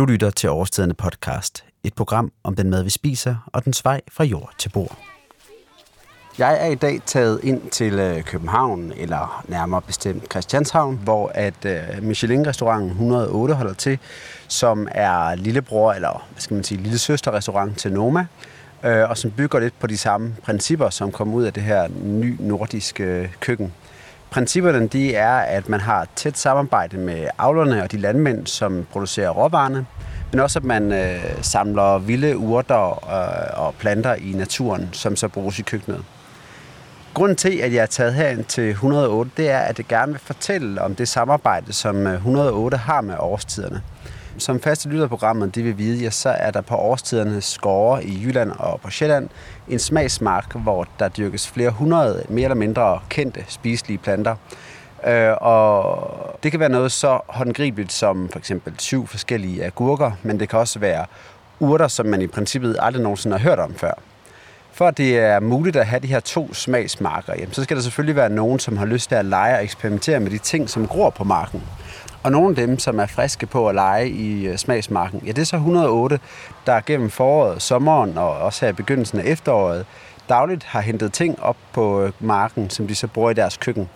Du lytter til Årstiderne podcast, et program om den mad, vi spiser, og den vej fra jord til bord. Jeg er i dag taget ind til øh, København, eller nærmere bestemt Christianshavn, hvor at øh, Michelin-restauranten 108 holder til, som er lillebror, eller hvad skal man sige, lille søsterrestaurant til Noma, øh, og som bygger lidt på de samme principper, som kom ud af det her ny nordiske køkken. Principperne de er, at man har tæt samarbejde med avlerne og de landmænd, som producerer råvarerne, men også at man øh, samler vilde urter øh, og planter i naturen, som så bruges i køkkenet. Grunden til, at jeg er taget herind til 108, det er, at jeg gerne vil fortælle om det samarbejde, som øh, 108 har med årstiderne. Som faste lytter programmet, det vil vide, ja, så er der på årstiderne skove i Jylland og på Sjælland en smagsmark, hvor der dyrkes flere hundrede mere eller mindre kendte spiselige planter. Øh, og det kan være noget så håndgribeligt som for eksempel syv forskellige agurker, men det kan også være urter, som man i princippet aldrig nogensinde har hørt om før. For at det er muligt at have de her to smagsmarker, jamen, så skal der selvfølgelig være nogen, som har lyst til at lege og eksperimentere med de ting, som gror på marken. Og nogle af dem, som er friske på at lege i øh, smagsmarken, ja, det er så 108, der gennem foråret, sommeren og også her i begyndelsen af efteråret, dagligt har hentet ting op på øh, marken, som de så bruger i deres køkken.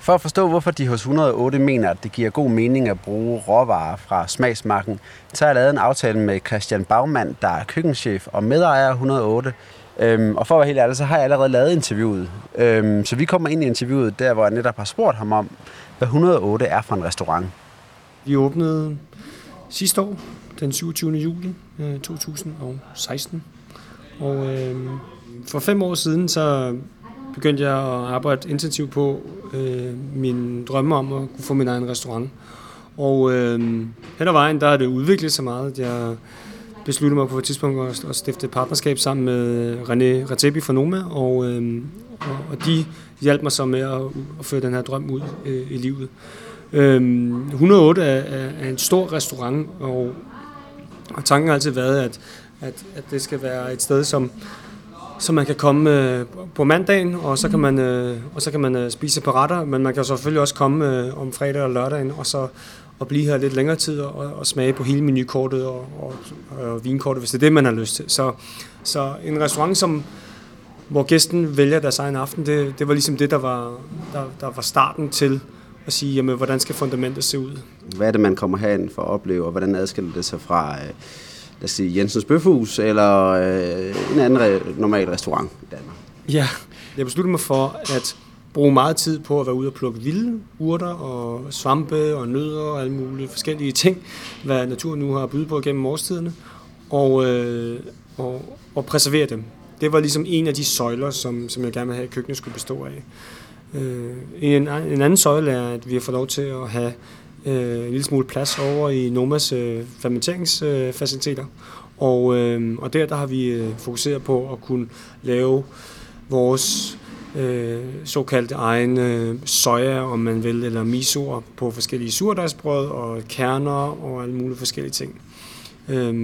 For at forstå, hvorfor de hos 108 mener, at det giver god mening at bruge råvarer fra smagsmarken, så har jeg lavet en aftale med Christian Bagmand, der er køkkenchef og medejer af 108. Øhm, og for at være helt ærlig, så har jeg allerede lavet interviewet. Øhm, så vi kommer ind i interviewet der, hvor jeg netop har spurgt ham om, hvad 108 er for en restaurant. Vi åbnede sidste år, den 27. juli øh, 2016. Og øh, for fem år siden, så begyndte jeg at arbejde intensivt på øh, min drømme om at kunne få min egen restaurant. Og øh, hen ad vejen, der har det udviklet sig meget. Jeg besluttede mig på et tidspunkt at, at stifte et partnerskab sammen med René Ratebi fra Noma, og, øh, og, og de hjalp mig så med at, at føre den her drøm ud øh, i livet. Øh, 108 er, er, er en stor restaurant, og, og tanken har altid været, at, at, at det skal være et sted, som så man kan komme øh, på mandagen, og så kan man, øh, og så kan man øh, spise på retter, men man kan selvfølgelig også komme øh, om fredag og lørdagen, og så og blive her lidt længere tid og, og smage på hele menukortet og, og, og vinkortet, hvis det er det, man har lyst til. Så, så en restaurant, som, hvor gæsten vælger deres egen aften, det, det var ligesom det, der var, der, der var starten til at sige, jamen, hvordan skal fundamentet se ud? Hvad er det, man kommer herind for at opleve, og hvordan adskiller det sig fra... Øh lad os sige, Jensens Bøfhus eller øh, en anden re- normal restaurant i Danmark? Ja, jeg besluttede mig for at bruge meget tid på at være ude og plukke vilde urter og svampe og nødder og alle mulige forskellige ting, hvad naturen nu har bydet på gennem årstiderne, og, øh, og, og preservere dem. Det var ligesom en af de søjler, som, som jeg gerne vil have, at køkkenet skulle bestå af. Øh, en, en anden søjle er, at vi har fået lov til at have øh, en lille smule plads over i Nomas øh, fermenteringsfaciliteter. Og, øh, og der, der har vi øh, fokuseret på at kunne lave vores øh, såkaldte egne soja, om man vil, eller misoer på forskellige surdejsbrød og kerner og alle mulige forskellige ting. Øh,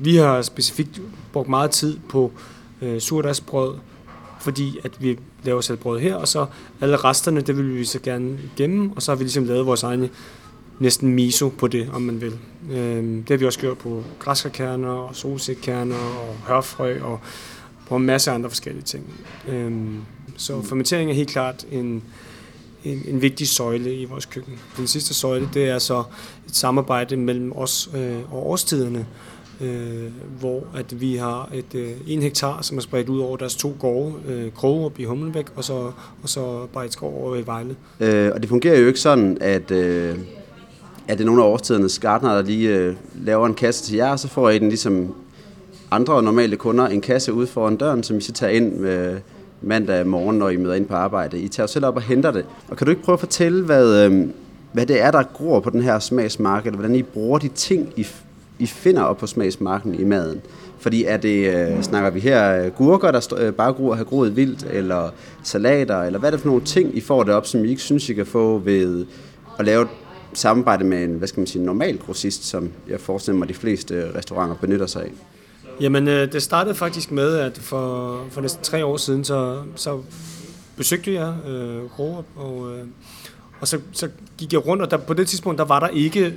vi har specifikt brugt meget tid på øh, Øh, surdejsbrød, fordi at vi laver selv brød her, og så alle resterne, det vil vi så gerne gemme, og så har vi ligesom lavet vores egne næsten miso på det, om man vil. Øh, det har vi også gjort på græskarkerner og solsikkerner og hørfrø og på en masse andre forskellige ting. Øh, så fermentering er helt klart en, en, en vigtig søjle i vores køkken. Den sidste søjle, det er så et samarbejde mellem os øh, og årstiderne, øh, hvor at vi har et øh, en hektar, som er spredt ud over deres to gårde, øh, Krogerup i Hummelbæk, og så, og så Bejtskov over i Vejle. Øh, og det fungerer jo ikke sådan, at, øh, at det er nogle af årstidernes gardner, der lige øh, laver en kasse til jer, og så får I den ligesom andre normale kunder en kasse ude foran døren, som I så tager ind med mandag morgen, når I møder ind på arbejde. I tager selv op og henter det. Og kan du ikke prøve at fortælle, hvad, øh, hvad det er, der gror på den her smagsmarked, hvordan I bruger de ting, I i finder op på smagsmarken i maden. Fordi er det, øh, snakker vi her øh, gurker, der øh, bare gror, har groet vildt, eller salater, eller hvad er det for nogle ting, I får det op, som I ikke synes, I kan få ved at lave et samarbejde med en, hvad skal man sige, normal grossist, som jeg forestiller mig, de fleste øh, restauranter benytter sig af? Jamen, øh, det startede faktisk med, at for, for næsten tre år siden, så, så besøgte jeg øh, Rorup, og, øh, og så, så gik jeg rundt, og der, på det tidspunkt, der var der ikke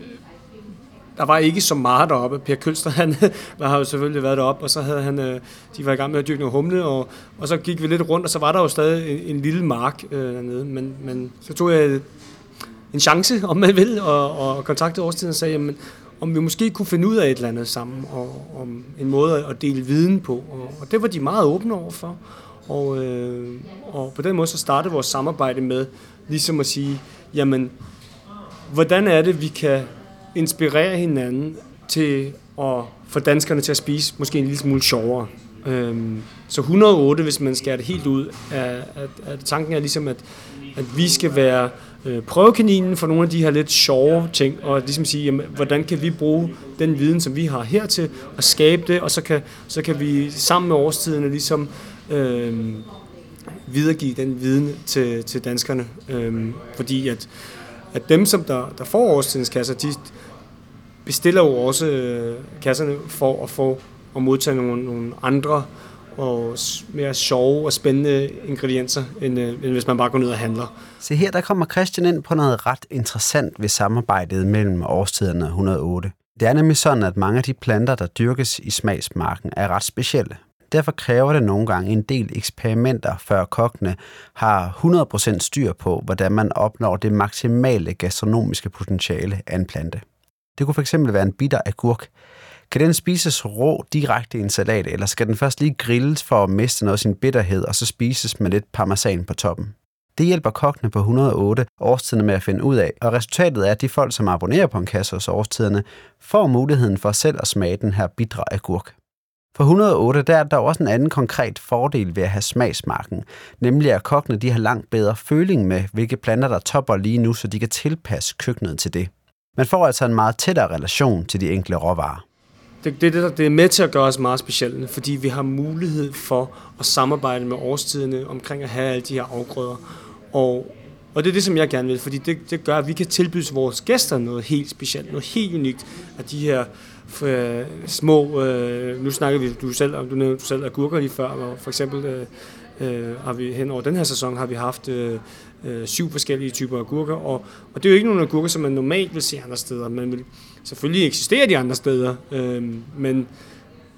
der var ikke så meget deroppe. Per Kølster, han har jo selvfølgelig været deroppe, og så havde han, øh, de var i gang med at dyrke noget humle, og, og så gik vi lidt rundt, og så var der jo stadig en, en lille mark øh, dernede. Men, men så tog jeg en chance, om man vil, og, og kontaktede årstiden og sagde, jamen, om vi måske kunne finde ud af et eller andet sammen, og om en måde at dele viden på. Og, og det var de meget åbne overfor. Og, øh, og på den måde så startede vores samarbejde med ligesom at sige, jamen, hvordan er det, vi kan inspirere hinanden til at få danskerne til at spise måske en lille smule sjovere. Øhm, så 108, hvis man skærer det helt ud, er, at, at tanken er ligesom, at, at vi skal være øh, prøvekaninen for nogle af de her lidt sjove ting, og ligesom sige, jamen, hvordan kan vi bruge den viden, som vi har her til at skabe det, og så kan, så kan vi sammen med årstiderne ligesom øh, videregive den viden til, til danskerne. Øh, fordi at, at dem, som der, der får årstidens kasser, de bestiller jo også øh, kasserne for at få og modtage nogle, nogle andre og mere sjove og spændende ingredienser, end, øh, end hvis man bare går ned og handler. Se her, der kommer Christian ind på noget ret interessant ved samarbejdet mellem årstiderne 108. Det er nemlig sådan, at mange af de planter, der dyrkes i smagsmarken, er ret specielle. Derfor kræver det nogle gange en del eksperimenter, før kokkene har 100% styr på, hvordan man opnår det maksimale gastronomiske potentiale af en plante. Det kunne fx være en bitter agurk. Kan den spises rå direkte i en salat, eller skal den først lige grilles for at miste noget af sin bitterhed, og så spises med lidt parmesan på toppen? Det hjælper kokkene på 108 årstiderne med at finde ud af, og resultatet er, at de folk, som abonnerer på en kasse hos årstiderne, får muligheden for selv at smage den her bitre agurk. For 108 der er der også en anden konkret fordel ved at have smagsmarken, nemlig at kokkene de har langt bedre føling med, hvilke planter der topper lige nu, så de kan tilpasse køkkenet til det. Man får altså en meget tættere relation til de enkelte råvarer. Det, det, det, det er med til at gøre os meget specielle, fordi vi har mulighed for at samarbejde med årstiderne omkring at have alle de her afgrøder. Og, og det er det, som jeg gerne vil, fordi det, det gør, at vi kan tilbyde vores gæster noget helt specielt, noget helt unikt af de her øh, små, øh, nu snakker vi, du selv, om, du nævnte selv agurker lige før, og for eksempel øh, øh, har vi hen over den her sæson har vi haft øh, øh, syv forskellige typer agurker, og, og det er jo ikke nogen agurker, som man normalt vil se andre steder. Man vil selvfølgelig eksisterer de andre steder, øh, men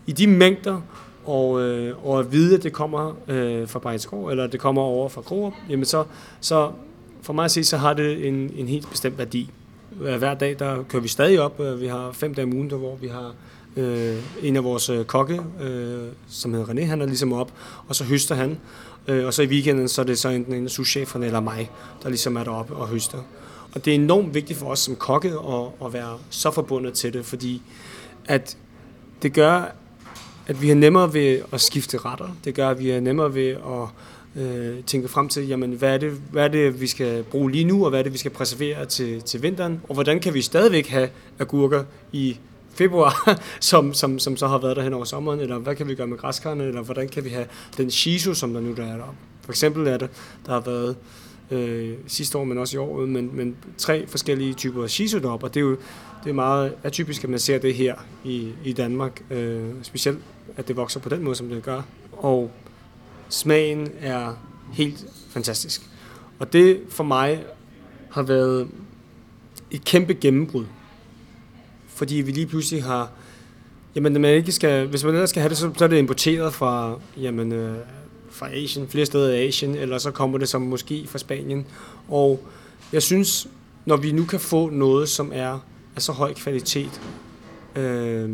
i de mængder, og, øh, og at vide, at det kommer øh, fra Brejnskov, eller det kommer over fra Kroger, jamen så, så for mig at se, så har det en, en helt bestemt værdi. Hver dag, der kører vi stadig op. Øh, vi har fem dage om ugen, der, hvor vi har øh, en af vores øh, kokke, øh, som hedder René, han er ligesom op, og så høster han. Øh, og så i weekenden, så er det så enten en souscheferne eller mig, der ligesom er deroppe og høster. Og det er enormt vigtigt for os som kokke at, at være så forbundet til det, fordi at det gør, at vi har nemmere ved at skifte retter. Det gør, at vi har nemmere ved at øh, tænke frem til, jamen, hvad, er det, hvad er det, vi skal bruge lige nu, og hvad er det, vi skal preservere til, til vinteren, og hvordan kan vi stadigvæk have agurker i februar, som, som, som så har været der hen over sommeren, eller hvad kan vi gøre med græskarne, eller hvordan kan vi have den shiso, som der nu der er der. For eksempel er det, der har været øh, sidste år, men også i år, men, men tre forskellige typer af shiso deroppe, og det er jo det er meget atypisk, at man ser det her i, i Danmark, øh, specielt at det vokser på den måde, som det gør. Og smagen er helt fantastisk. Og det for mig har været et kæmpe gennembrud fordi vi lige pludselig har... Jamen, man ikke skal, hvis man ellers skal have det, så, så er det importeret fra, jamen, øh, fra Asien, flere steder i Asien, eller så kommer det som måske fra Spanien. Og jeg synes, når vi nu kan få noget, som er af så høj kvalitet, øh,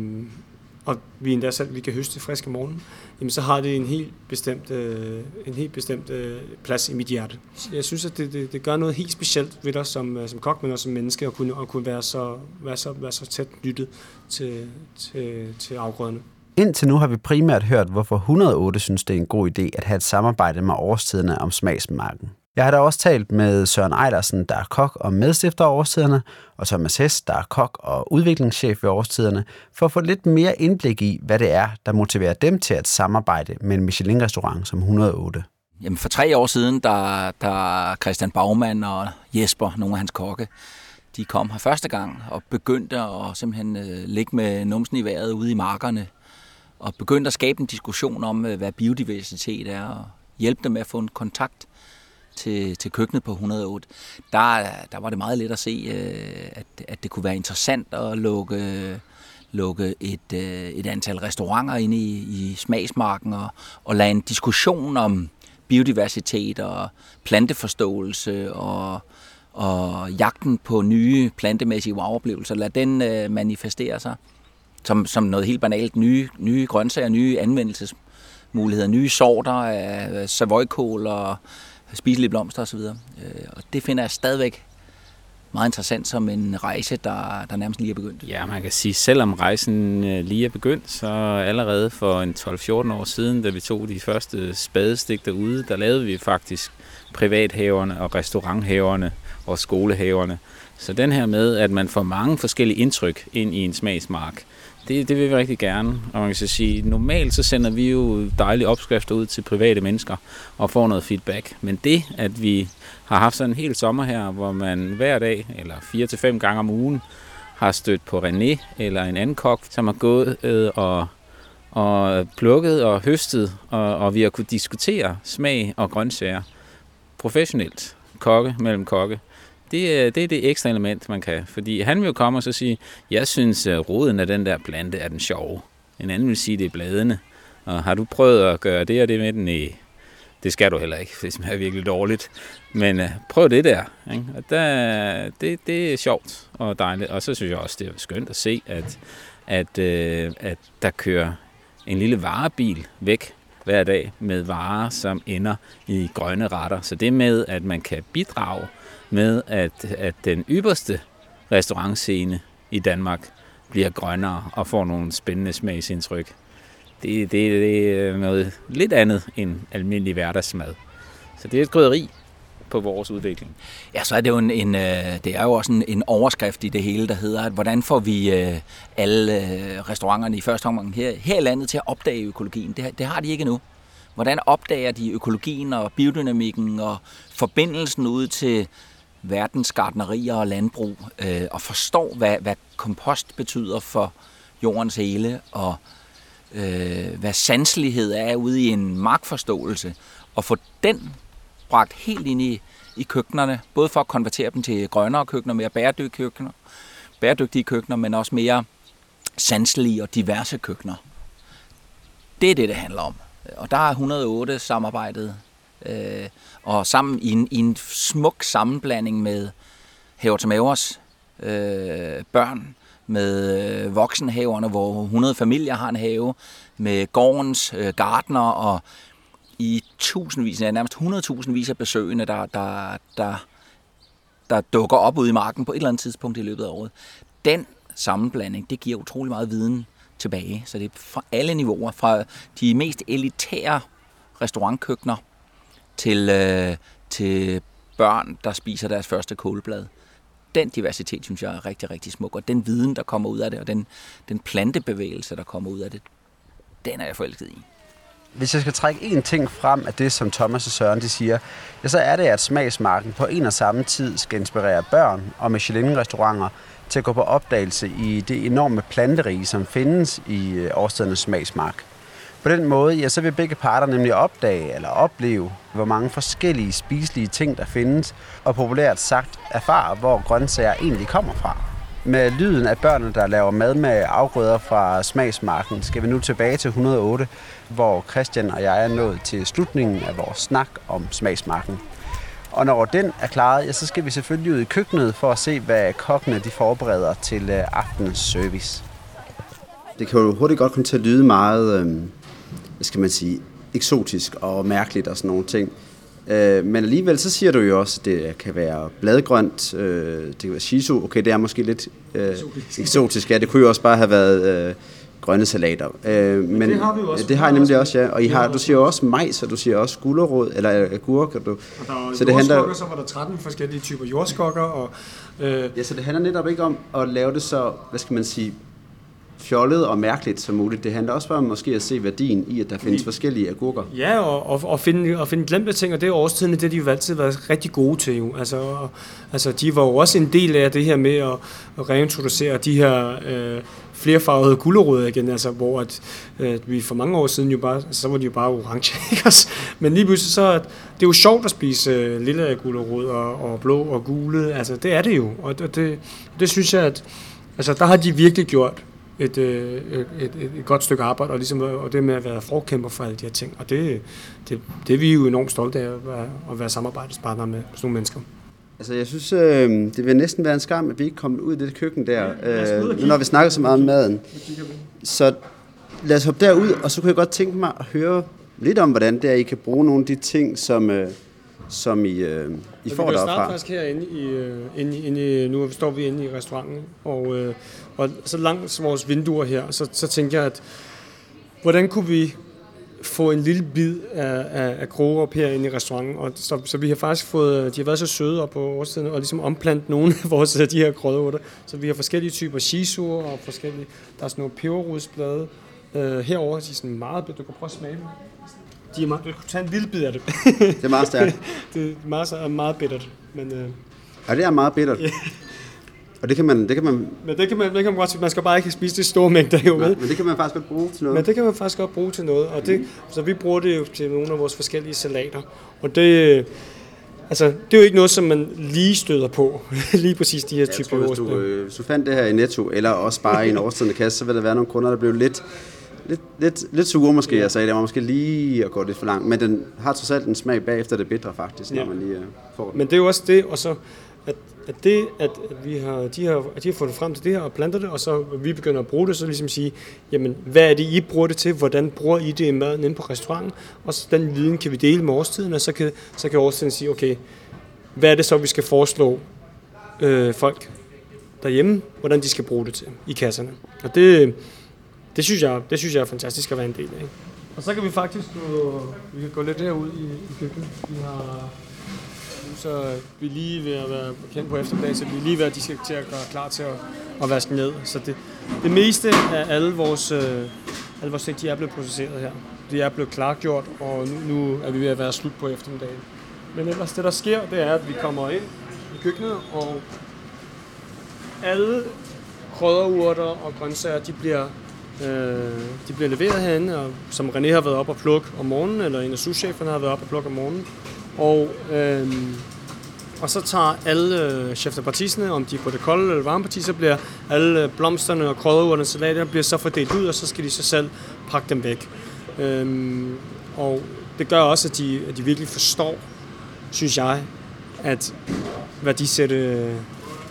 og vi endda selv vi kan høste frisk om morgenen, jamen så har det en helt bestemt, øh, en helt bestemt øh, plads i mit hjerte. Jeg synes, at det, det, det gør noget helt specielt ved dig som, øh, som kok, men også som menneske, at kunne, at kunne være, så, være, så, være så tæt lyttet til, til, til afgrøderne. Indtil nu har vi primært hørt, hvorfor 108 synes, det er en god idé at have et samarbejde med årstiderne om smagsmarken. Jeg har da også talt med Søren Ejlersen, der er kok og medstifter af Årstiderne, og Thomas Hess, der er kok og udviklingschef ved Årstiderne, for at få lidt mere indblik i, hvad det er, der motiverer dem til at samarbejde med en Michelin-restaurant som 108. Jamen for tre år siden, der, der Christian Baumann og Jesper, nogle af hans kokke, de kom her første gang og begyndte at simpelthen øh, ligge med numsen i vejret ude i markerne og begyndte at skabe en diskussion om, øh, hvad biodiversitet er og hjælpe dem med at få en kontakt til, til køkkenet på 108, der, der var det meget let at se, øh, at, at det kunne være interessant at lukke, lukke et, øh, et antal restauranter ind i, i smagsmarken og, og lade en diskussion om biodiversitet og planteforståelse og, og jagten på nye plantemæssige wow-oplevelser, lad den øh, manifestere sig som, som noget helt banalt. Nye, nye grøntsager, nye anvendelsesmuligheder, nye sorter af savoykål og spiselige blomster osv. Øh, og det finder jeg stadigvæk meget interessant som en rejse, der, der nærmest lige er begyndt. Ja, man kan sige, selvom rejsen øh, lige er begyndt, så allerede for en 12-14 år siden, da vi tog de første spadestik derude, der lavede vi faktisk privathaverne og restauranthaverne og skolehaverne. Så den her med, at man får mange forskellige indtryk ind i en smagsmark, det, det vil vi rigtig gerne. Og man kan så sige, normalt så sender vi jo dejlige opskrifter ud til private mennesker og får noget feedback. Men det, at vi har haft sådan en hel sommer her, hvor man hver dag, eller fire til fem gange om ugen, har stødt på René eller en anden kok, som har gået øh, og, og plukket og høstet, og, og vi har kunnet diskutere smag og grøntsager professionelt. Kokke mellem kokke. Det, øh, det er det ekstra element, man kan. Fordi han vil jo komme og så sige, jeg synes, at roden af den der plante er den sjove. En anden vil sige, det er bladene. Og har du prøvet at gøre det og det med den? i det skal du heller ikke, det er virkelig dårligt. Men uh, prøv det der. Ikke? Og der, det, det er sjovt og dejligt. Og så synes jeg også, det er skønt at se, at, at, uh, at der kører en lille varebil væk hver dag med varer, som ender i grønne retter. Så det med, at man kan bidrage med, at, at den ypperste restaurantscene i Danmark bliver grønnere og får nogle spændende smagsindtryk. Det, det, det er noget lidt andet end almindelig hverdagsmad. Så det er et krydderi på vores udvikling. Ja, så er det jo en, en øh, det er jo også en, en overskrift i det hele, der hedder, at hvordan får vi øh, alle øh, restauranterne i første omgang her, her i landet til at opdage økologien? Det, det har de ikke endnu. Hvordan opdager de økologien og biodynamikken og forbindelsen ud til verdens gardnerier og landbrug, øh, og forstår, hvad, hvad kompost betyder for jordens hele, og øh, hvad sanselighed er ude i en markforståelse, og få den bragt helt ind i, i køkkenerne, både for at konvertere dem til grønnere køkkener, mere bæredygtige køkkener, bæredygtige køkkener, men også mere sanselige og diverse køkkener. Det er det, det handler om. Og der er 108 samarbejdet øh, og sammen i en, i en smuk sammenblanding med Haver til Mavers øh, børn, med øh, voksenhaverne, hvor 100 familier har en have, med gårdens øh, gardner og i tusindvis, ja, nærmest 100.000 vis af besøgende, der, der, der, der dukker op ude i marken på et eller andet tidspunkt i løbet af året. Den sammenblanding, det giver utrolig meget viden tilbage. Så det er fra alle niveauer, fra de mest elitære restaurantkøkkener til, øh, til børn, der spiser deres første kålblad. Den diversitet, synes jeg, er rigtig, rigtig smuk, og den viden, der kommer ud af det, og den, den plantebevægelse, der kommer ud af det, den er jeg forelsket i. Hvis jeg skal trække én ting frem af det, som Thomas og Søren de siger, ja, så er det, at smagsmarken på en og samme tid skal inspirere børn og Michelin-restauranter til at gå på opdagelse i det enorme planterige, som findes i øh, årstedernes smagsmark. På den måde, ja, så vil begge parter nemlig opdage eller opleve, hvor mange forskellige spiselige ting der findes, og populært sagt erfare, hvor grøntsager egentlig kommer fra. Med lyden af børnene, der laver mad med afgrøder fra smagsmarken, skal vi nu tilbage til 108, hvor Christian og jeg er nået til slutningen af vores snak om smagsmarken. Og når den er klaret, ja, så skal vi selvfølgelig ud i køkkenet for at se, hvad kokkene de forbereder til øh, aftenens service. Det kan jo hurtigt godt komme til at lyde meget øh, hvad skal man sige, eksotisk og mærkeligt og sådan nogle ting. Øh, men alligevel så siger du jo også, at det kan være bladgrønt, øh, det kan være shiso, okay, det er måske lidt øh, eksotisk, ja, det kunne jo også bare have været øh, grønne salater. Øh, men, men det har vi jo også. Det har jeg nemlig også, ja. Og I har, du siger også majs, og du siger også gulerod, eller agurk. Og du, og der så det handler, så var der 13 forskellige typer jordskokker. Og, øh, ja, så det handler netop ikke om at lave det så, hvad skal man sige, fjollet og mærkeligt som muligt. Det handler også bare om måske at se værdien i, at der findes forskellige agurker. Ja, og, og, og, finde, og finde glemte ting, og det er årstiden, det har de jo altid været rigtig gode til. Jo. Altså, og, altså, de var jo også en del af det her med at, at reintroducere de her øh, flerfarvede gulerødder igen, altså, hvor at, øh, vi for mange år siden jo bare, så var de jo bare orange, ikke? men lige pludselig så, at det er jo sjovt at spise øh, lille gulerod og, og blå og gule, altså det er det jo, og det, det, det synes jeg, at altså, der har de virkelig gjort et, øh, et, et, et godt stykke arbejde, og, ligesom, og det med at være forkæmper for alle de her ting. Og det, det, det er vi jo enormt stolte af at være, at være samarbejdspartner med sådan nogle mennesker. Altså, jeg synes, øh, det vil næsten være en skam, at vi ikke kommer ud i det køkken der, øh, når vi snakker så meget om maden. Så lad os hoppe derud, og så kunne jeg godt tænke mig at høre lidt om, hvordan det er, I kan bruge nogle af de ting, som, øh, som I, øh, I får derfra. Vi starte faktisk herinde i, øh, inde, inde i, nu står vi inde i restauranten, og, øh, og så langs vores vinduer her, så, så tænker jeg, at hvordan kunne vi få en lille bid af, af, af krogerup herinde i restauranten. Og så, så vi har faktisk fået, de har været så søde op på årstiden og ligesom omplantet nogle af vores de her krydderurter. Så vi har forskellige typer shiso og forskellige, der er sådan nogle peberrodsblade. Uh, herover de er sådan meget, du kan prøve at smage dem. De er meget, du kan tage en lille bid af det. det er meget stærkt. det er meget, meget bittert. Men, uh, ja, det er meget bittert. Og det kan man... Det kan man men det kan man, det kan man godt man skal bare ikke spise det store mængder jo med. men det kan man faktisk godt bruge til noget. Men det kan man faktisk godt bruge til noget. Og det, mm. Så vi bruger det jo til nogle af vores forskellige salater. Og det, altså, det er jo ikke noget, som man lige støder på. lige præcis de her ja, typer hvis du, øh, hvis du fandt det her i Netto, eller også bare i en overstående kasse, så vil der være nogle kunder, der bliver lidt lidt, lidt, lidt sure måske, ja. jeg sagde, det var måske lige at gå lidt for langt, men den har trods alt en smag bagefter det bitre faktisk, ja. når man lige uh, får den. Men det er jo også det, og så at, at det, at vi har, de, har, at de har fundet frem til det her og planter det, og så vi begynder at bruge det, så ligesom sige, jamen, hvad er det, I bruger det til? Hvordan bruger I det i maden inde på restauranten? Og så den viden kan vi dele med årstiden, og så kan, så kan årstiden sige, okay, hvad er det så, vi skal foreslå øh, folk derhjemme, hvordan de skal bruge det til i kasserne. Og det, det, synes, jeg, det synes jeg er fantastisk at være en del af. Og så kan vi faktisk gå, vi kan gå lidt derud i, i køkkenet. Vi har så vi er lige ved at være kendt på eftermiddag, så vi er lige ved at de skal til at gøre klar til at, at vaske ned. Så det, det meste af alle vores, øh, alle vores ting, de er blevet processeret her. De er blevet klargjort, og nu, nu er vi ved at være slut på eftermiddagen. Men ellers det, der sker, det er, at vi kommer ind i køkkenet, og alle krydderurter og grøntsager, de bliver, øh, de bliver leveret herinde, og som René har været op og plukke om morgenen, eller en af souscheferne har været op og plukke om morgenen. Og, øh, og så tager alle øh, chef de partisene, om de er på det kolde eller varme parti, så bliver alle øh, blomsterne og krydderurterne salater bliver så fordelt ud, og så skal de så selv pakke dem væk. Øh, og det gør også, at de, at de virkelig forstår, synes jeg, at værdisætte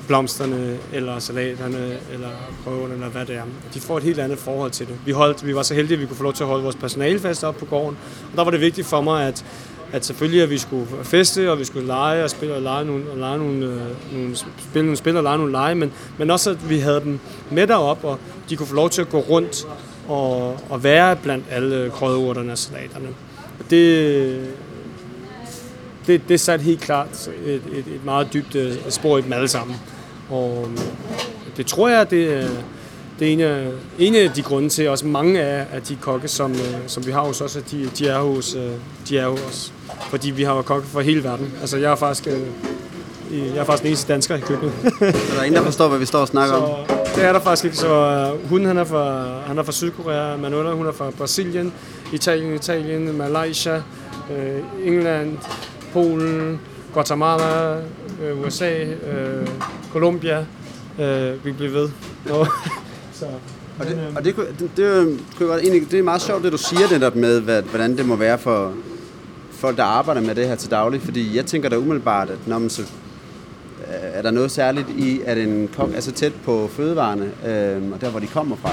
blomsterne, eller salaterne, eller prøverne, eller hvad det er. De får et helt andet forhold til det. Vi, holdt, vi var så heldige, at vi kunne få lov til at holde vores personalefest op på gården, og der var det vigtigt for mig, at at selvfølgelig at vi skulle feste, og vi skulle lege og spille og lege nogle, og lege nogle, øh, nogle, spille nogle spil og lege nogle lege, men, men også at vi havde dem med derop, og de kunne få lov til at gå rundt og, og være blandt alle krødeurterne og salaterne. Det, det, det satte helt klart et, et, et meget dybt øh, spor i dem alle sammen. Og det tror jeg, det, det er en af, en af de grunde til, også mange af, af de kokke, som, øh, som vi har hos os, at de, de, er hos, øh, de er hos os. Fordi vi har jo kokke fra hele verden. Altså, jeg er faktisk, øh, jeg er faktisk den eneste dansker i køkkenet. så der er ingen, der forstår, hvad vi står og snakker så, om? Det er der faktisk ikke. Så hun han er, fra, han er fra Sydkorea, Manuela hun er fra Brasilien, Italien, Italien, Malaysia, øh, England, Polen, Guatemala, øh, USA, øh, Colombia. Øh, vi bliver ved. Så, og det, og det, det, det, det, godt, egentlig, det er meget sjovt, det du siger det der med, hvad, hvordan det må være for folk, der arbejder med det her til daglig. Fordi jeg tænker da umiddelbart, at når man så, er der noget særligt i, at en kok er så tæt på fødevarene, øh, og der, hvor de kommer fra?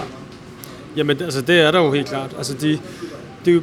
Jamen, altså, det er der jo helt klart. Altså, de, det er jo,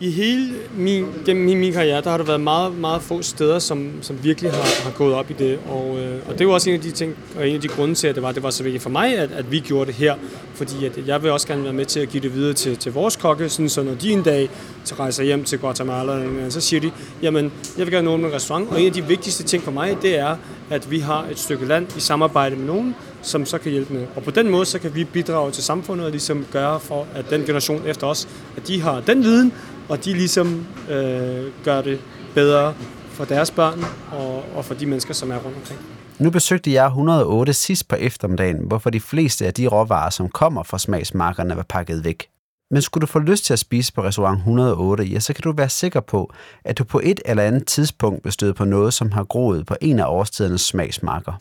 i hele min, gennem min, min karriere, der har der været meget, meget få steder, som, som virkelig har, har gået op i det. Og, øh, og det var også en af de ting, og en af de grunde til, at det var, det var så vigtigt for mig, at, at vi gjorde det her. Fordi at jeg vil også gerne være med til at give det videre til, til vores kokke, sådan, så når de en dag rejser hjem til Guatemala, så siger de, jamen, jeg vil gerne åbne en restaurant, og en af de vigtigste ting for mig, det er, at vi har et stykke land i samarbejde med nogen, som så kan hjælpe med. Og på den måde, så kan vi bidrage til samfundet og ligesom gøre for, at den generation efter os, at de har den viden, og de ligesom øh, gør det bedre for deres børn og, og for de mennesker, som er rundt omkring. Nu besøgte jeg 108 sidst på eftermiddagen, hvorfor de fleste af de råvarer, som kommer fra smagsmarkerne, var pakket væk. Men skulle du få lyst til at spise på restaurant 108, ja, så kan du være sikker på, at du på et eller andet tidspunkt vil støde på noget, som har groet på en af årstidernes smagsmarker.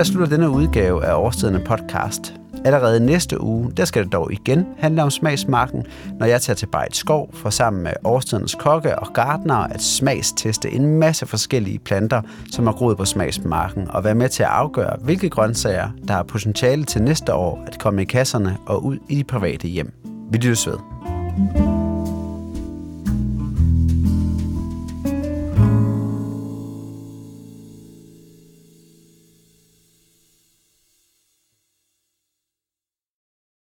Her slutter denne udgave af Årstiderne podcast. Allerede næste uge, der skal det dog igen handle om smagsmarken, når jeg tager til Bejt Skov for sammen med årstidens kokke og gardnere at smagsteste en masse forskellige planter, som har groet på smagsmarken, og være med til at afgøre, hvilke grøntsager, der har potentiale til næste år at komme i kasserne og ud i de private hjem. Vi lyttes ved. thank you